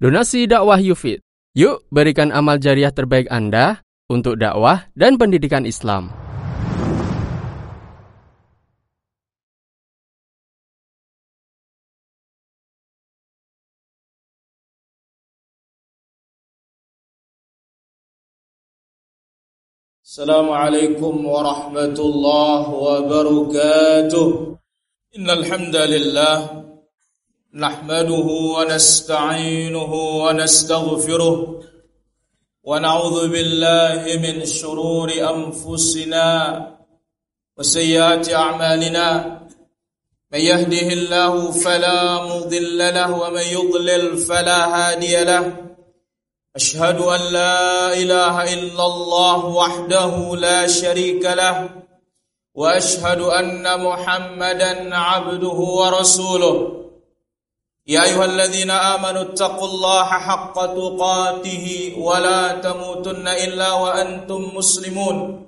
Donasi dakwah Yufid. Yuk berikan amal jariah terbaik Anda untuk dakwah dan pendidikan Islam. Assalamualaikum warahmatullahi wabarakatuh. Innal hamdalillah نحمده ونستعينه ونستغفره ونعوذ بالله من شرور أنفسنا وسيئات أعمالنا. من يهده الله فلا مضل له ومن يضلل فلا هادي له. أشهد أن لا إله إلا الله وحده لا شريك له وأشهد أن محمدا عبده ورسوله. يا أيها الذين آمنوا اتقوا الله حق تقاته ولا تموتن إلا وأنتم مسلمون.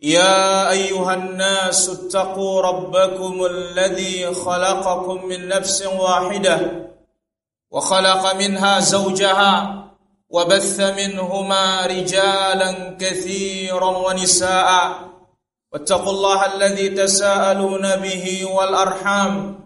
يا أيها الناس اتقوا ربكم الذي خلقكم من نفس واحدة وخلق منها زوجها وبث منهما رجالا كثيرا ونساء. واتقوا الله الذي تساءلون به والأرحام.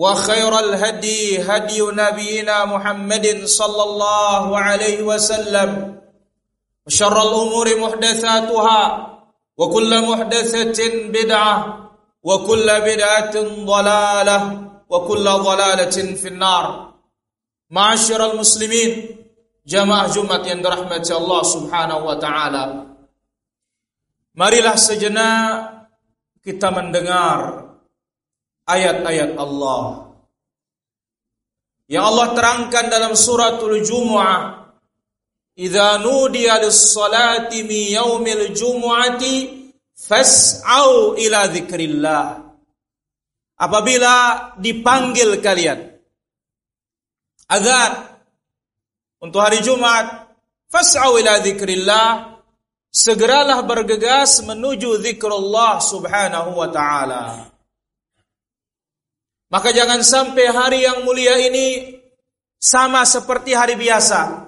وخير الهدي هدي نبينا محمد صلى الله عليه وسلم وشر الأمور محدثاتها وكل محدثة بدعة وكل بدعة ضلالة وكل ضلالة في النار معاشر المسلمين jamaah Jumat yang dirahmati Allah Subhanahu wa taala. Marilah sejenak kita mendengar ayat-ayat Allah. Yang Allah terangkan dalam suratul Jumu'ah. Idza nudiya lis-salati mi yaumil jumu'ati fas'au ila dzikrillah. Apabila dipanggil kalian azan untuk hari Jumat, fas'au ila dzikrillah, segeralah bergegas menuju zikrullah subhanahu wa ta'ala. Maka jangan sampai hari yang mulia ini sama seperti hari biasa.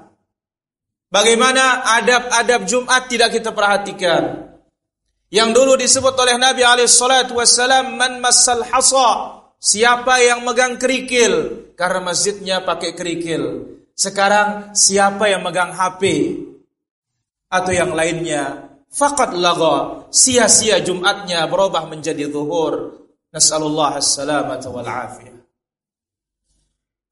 Bagaimana adab-adab Jumat tidak kita perhatikan. Yang dulu disebut oleh Nabi wassalam man massal hasa. Siapa yang megang kerikil karena masjidnya pakai kerikil. Sekarang siapa yang megang HP atau yang lainnya fakat laga sia-sia Jumatnya berubah menjadi zuhur Nas'alullah as-salamata wal afiyah.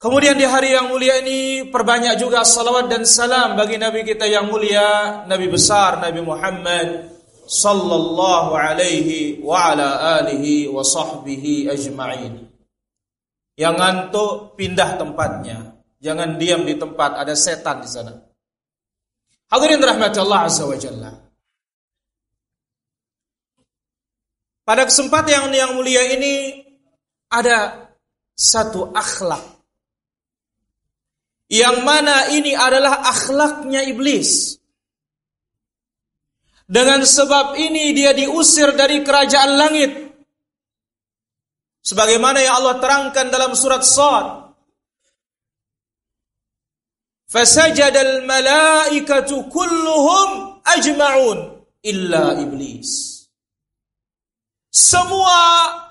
Kemudian di hari yang mulia ini perbanyak juga salawat dan salam bagi Nabi kita yang mulia, Nabi besar Nabi Muhammad sallallahu alaihi wa ala alihi wa sahbihi ajma'in. Yang ngantuk pindah tempatnya. Jangan diam di tempat ada setan di sana. Hadirin rahmat Allah azza wa. Pada kesempatan yang yang mulia ini ada satu akhlak yang mana ini adalah akhlaknya iblis. Dengan sebab ini dia diusir dari kerajaan langit. Sebagaimana yang Allah terangkan dalam surat Sad. Fasajadal malaikatu kulluhum ajma'un illa iblis. Semua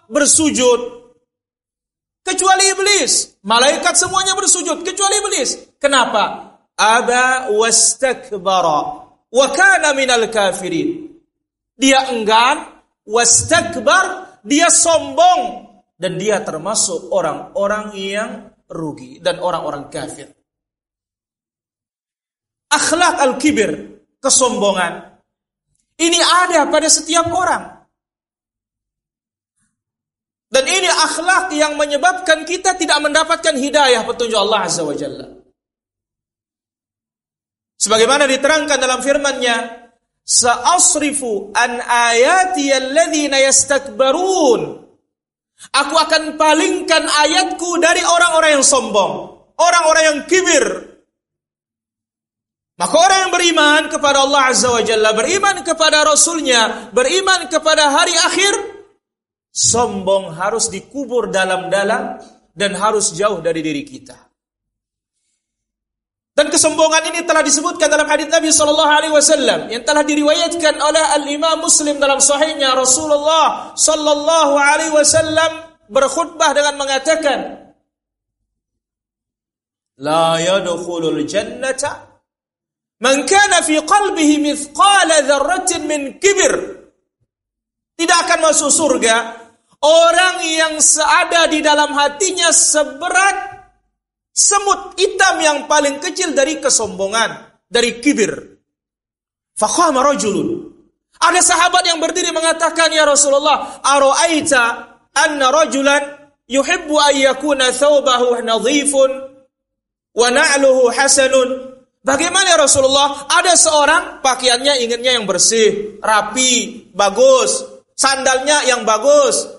bersujud kecuali iblis. Malaikat semuanya bersujud kecuali iblis. Kenapa? Aba wastakbara wa kana minal kafirin. Dia enggan, wastakbar, dia sombong dan dia termasuk orang-orang yang rugi dan orang-orang kafir. Akhlak al-kibir, kesombongan. Ini ada pada setiap orang. Dan ini akhlak yang menyebabkan kita tidak mendapatkan hidayah petunjuk Allah Azza wa Jalla. Sebagaimana diterangkan dalam firman-Nya, "Sa'asrifu an ayati alladhina yastakbarun." Aku akan palingkan ayatku dari orang-orang yang sombong, orang-orang yang kibir. Maka orang yang beriman kepada Allah Azza wa Jalla, beriman kepada Rasulnya, beriman kepada hari akhir, sombong harus dikubur dalam-dalam dan harus jauh dari diri kita. Dan kesombongan ini telah disebutkan dalam hadis Nabi sallallahu alaihi wasallam yang telah diriwayatkan oleh Al-Imam Muslim dalam sahihnya Rasulullah sallallahu alaihi wasallam berkhutbah dengan mengatakan La yadkhulul jannata man kana fi qalbihi mithqala dzarratin min kibir Tidak akan masuk surga orang yang seada di dalam hatinya seberat semut hitam yang paling kecil dari kesombongan, dari kibir. Faqama rajulun. Ada sahabat yang berdiri mengatakan, "Ya Rasulullah, ara'aita anna rajulan yuhibbu an yakuna thawbahu nadhifun wa na'luhu hasanun?" Bagaimana ya Rasulullah? Ada seorang pakaiannya inginnya yang bersih, rapi, bagus, sandalnya yang bagus,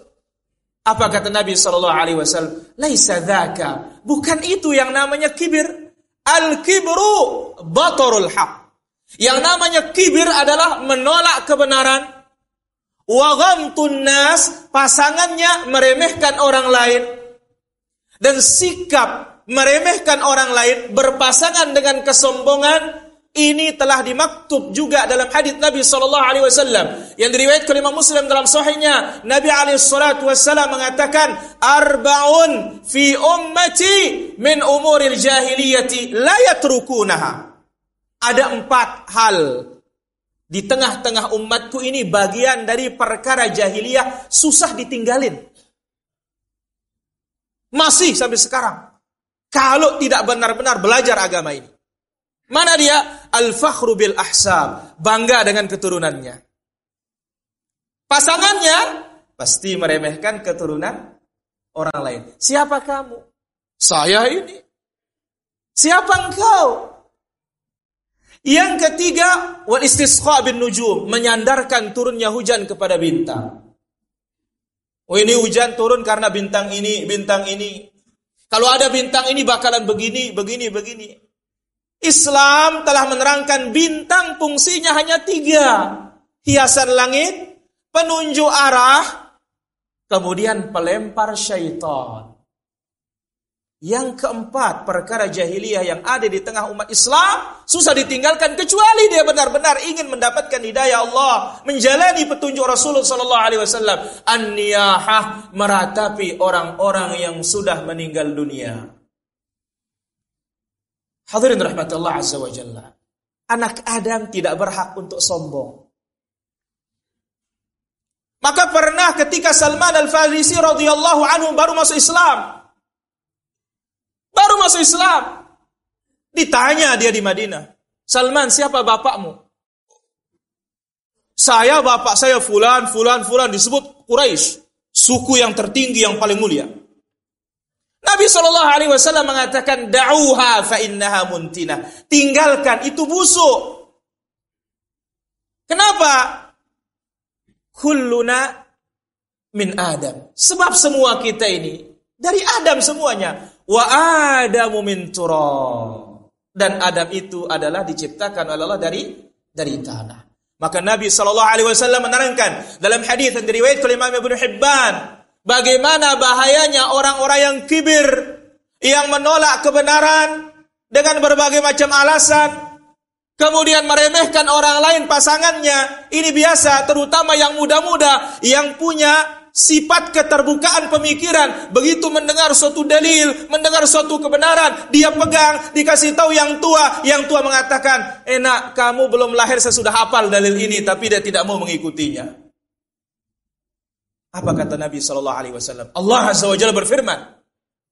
apa kata Nabi Shallallahu Alaihi Wasallam? Laisa dzaka. Bukan itu yang namanya kibir. Al kibru batorul haq. Yang namanya kibir adalah menolak kebenaran. Wa ghamtun nas pasangannya meremehkan orang lain dan sikap meremehkan orang lain berpasangan dengan kesombongan ini telah dimaktub juga dalam hadis Nabi sallallahu alaihi wasallam. Yang diriwayatkan oleh Muslim dalam sahihnya Nabi alaihi salatu wasallam mengatakan arbaun fi ummati min umuril jahiliyati la yatrukunaha. Ada empat hal di tengah-tengah umatku ini bagian dari perkara jahiliyah susah ditinggalin. Masih sampai sekarang. Kalau tidak benar-benar belajar agama ini Mana dia? Al-fakhru bil ahsab. Bangga dengan keturunannya. Pasangannya pasti meremehkan keturunan orang lain. Siapa kamu? Saya ini. Siapa engkau? Yang ketiga, wal istisqa bin nujum, menyandarkan turunnya hujan kepada bintang. Oh ini hujan turun karena bintang ini, bintang ini. Kalau ada bintang ini bakalan begini, begini, begini. Islam telah menerangkan bintang fungsinya hanya tiga. Hiasan langit, penunjuk arah, kemudian pelempar syaitan. Yang keempat, perkara jahiliyah yang ada di tengah umat Islam susah ditinggalkan kecuali dia benar-benar ingin mendapatkan hidayah Allah, menjalani petunjuk Rasulullah sallallahu alaihi wasallam, an-niyahah meratapi orang-orang yang sudah meninggal dunia. Hadirin rahmatullah azza wa jalla. Anak Adam tidak berhak untuk sombong. Maka pernah ketika Salman Al-Farisi radhiyallahu anhu baru masuk Islam. Baru masuk Islam. Ditanya dia di Madinah. Salman, siapa bapakmu? Saya bapak saya fulan, fulan, fulan disebut Quraisy, suku yang tertinggi yang paling mulia. Nabi Shallallahu Alaihi Wasallam mengatakan dauha fa innaha muntina. Tinggalkan itu busuk. Kenapa? Kulluna min Adam. Sebab semua kita ini dari Adam semuanya. Wa Adamu min turab. Dan Adam itu adalah diciptakan oleh Allah dari dari tanah. Maka Nabi Shallallahu Alaihi Wasallam menerangkan dalam hadis yang diriwayatkan oleh Imam Ibnu Hibban Bagaimana bahayanya orang-orang yang kibir, yang menolak kebenaran dengan berbagai macam alasan, kemudian meremehkan orang lain pasangannya. Ini biasa, terutama yang muda-muda yang punya sifat keterbukaan pemikiran. Begitu mendengar suatu dalil, mendengar suatu kebenaran, dia pegang, dikasih tahu yang tua. Yang tua mengatakan, enak kamu belum lahir sesudah hafal dalil ini, tapi dia tidak mau mengikutinya. Apa kata Nabi Shallallahu Alaihi Wasallam? Allah Azza wa Jalla berfirman,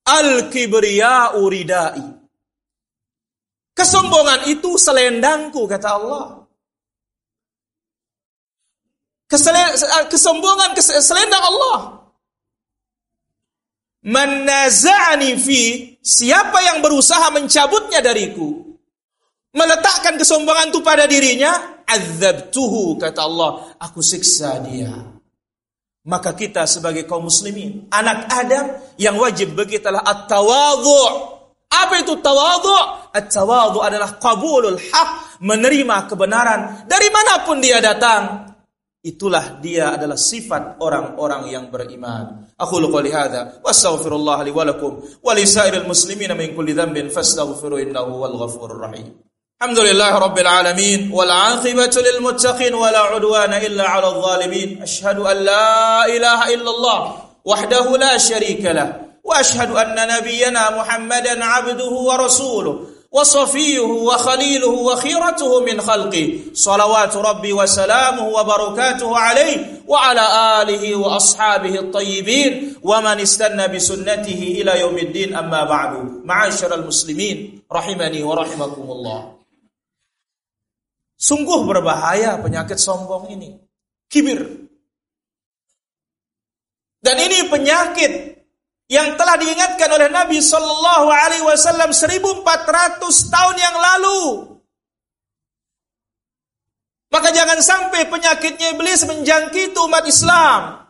Al kibriya uridai. Kesombongan itu selendangku kata Allah. kesombongan selendang Allah. Menaza'ani fi siapa yang berusaha mencabutnya dariku meletakkan kesombongan itu pada dirinya, azabtuhu kata Allah, aku siksa dia. Maka kita sebagai kaum muslimin, anak Adam yang wajib bagi kita at-tawadhu. Apa itu tawadhu? At-tawadhu adalah qabulul haq, menerima kebenaran dari mana pun dia datang. Itulah dia adalah sifat orang-orang yang beriman. Aku qouli hadza wa astaghfirullah li wa lakum wa li sa'iril muslimin min kulli dhanbin fastaghfiru innahu wal ghafurur rahim. الحمد لله رب العالمين والعاقبة للمتقين ولا عدوان إلا على الظالمين. أشهد أن لا إله إلا الله وحده لا شريك له وأشهد أن نبينا محمدا عبده ورسوله وصفيه وخليله وخيرته من خلقه. صلوات ربي وسلامه وبركاته عليه وعلى آله وأصحابه الطيبين ومن استنى بسنته إلى يوم الدين. أما بعد معاشر المسلمين رحمني ورحمكم الله. Sungguh berbahaya penyakit sombong ini. Kibir. Dan ini penyakit yang telah diingatkan oleh Nabi Shallallahu Alaihi Wasallam 1400 tahun yang lalu. Maka jangan sampai penyakitnya iblis menjangkiti umat Islam.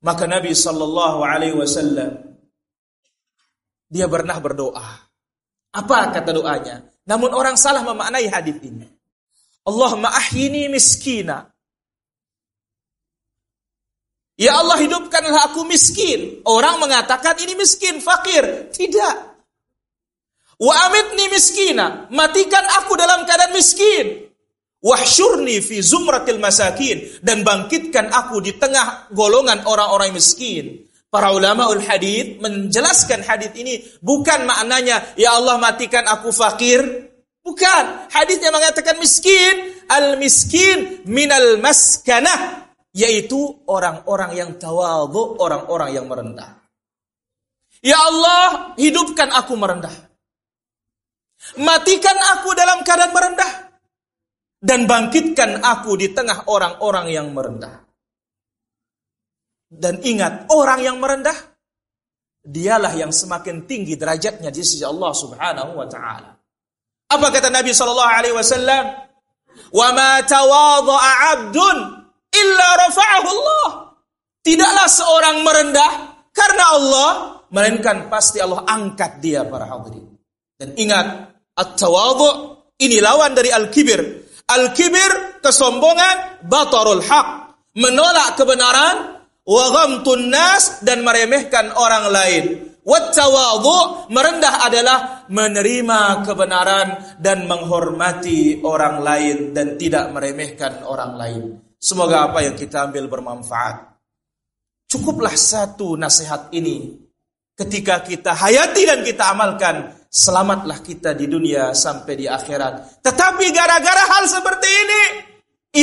Maka Nabi Shallallahu Alaihi Wasallam dia pernah berdoa. Apa kata doanya? Namun orang salah memaknai hadis ini. Allahumma ahyini miskina Ya Allah hidupkanlah aku miskin. Orang mengatakan ini miskin, fakir. Tidak. Wa amitni miskina. Matikan aku dalam keadaan miskin. Wahsyurni fi zumratil masakin. Dan bangkitkan aku di tengah golongan orang-orang miskin. Para ulama ul hadith menjelaskan hadith ini bukan maknanya ya Allah matikan aku fakir. Bukan. Hadithnya mengatakan miskin. Al miskin minal maskanah yaitu orang-orang yang tawadhu, orang-orang yang merendah. Ya Allah, hidupkan aku merendah. Matikan aku dalam keadaan merendah dan bangkitkan aku di tengah orang-orang yang merendah. Dan ingat, orang yang merendah dialah yang semakin tinggi derajatnya di sisi Allah Subhanahu wa taala. Apa kata Nabi sallallahu alaihi wasallam? "Wa ma tawadha'a 'abdun illa rafa'ahu Allah. Tidaklah seorang merendah karena Allah, melainkan pasti Allah angkat dia para hadirin. Dan ingat, at-tawadhu ini lawan dari al-kibir. Al-kibir kesombongan, batarul haq, menolak kebenaran, wa ghamtun dan meremehkan orang lain. Wattawadhu merendah adalah menerima kebenaran dan menghormati orang lain dan tidak meremehkan orang lain. Semoga apa yang kita ambil bermanfaat. Cukuplah satu nasihat ini. Ketika kita hayati dan kita amalkan, selamatlah kita di dunia sampai di akhirat. Tetapi gara-gara hal seperti ini,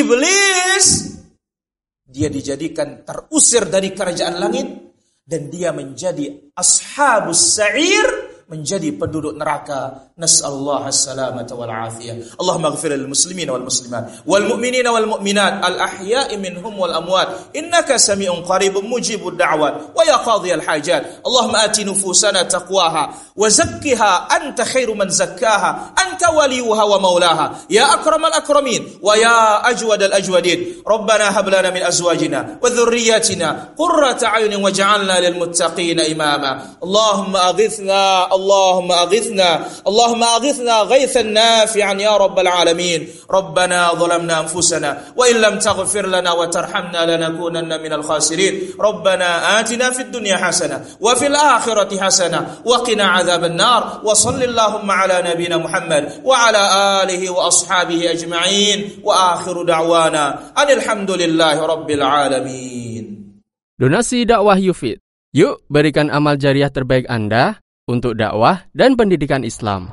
iblis dia dijadikan terusir dari kerajaan langit dan dia menjadi ashabus sa'ir menjadi penduduk neraka. Nas'allahu as-salamata wal afiyah. Allahumma ighfir lil muslimin wal muslimat wal mu'minina wal mu'minat al ahya'i minhum wal amwat. Innaka sami'un qaribun mujibud da'wat wa ya qadhi al hajat. Allahumma ati nufusana taqwaha wa zakkiha anta khairu man zakkaha anta waliyuha wa maulaha. Ya akramal akramin wa ya ajwad al ajwadin. Rabbana hab lana min azwajina wa dhurriyyatina qurrata a'yunin waj'alna lil muttaqina imama. Allahumma aghithna اللهم أغثنا اللهم أغثنا غيثا نافعا يا رب العالمين. ربنا ظلمنا أنفسنا وإن لم تغفر لنا وترحمنا لنكونن من الخاسرين. ربنا آتنا في الدنيا حسنة وفي الآخرة حسنة وقنا عذاب النار. وصل اللهم على نبينا محمد وعلى آله وأصحابه أجمعين. وآخر دعوانا أن الحمد لله رب العالمين. Donasi dakwah Yufid. Yuk berikan amal jariah terbaik Anda. Untuk dakwah dan pendidikan Islam.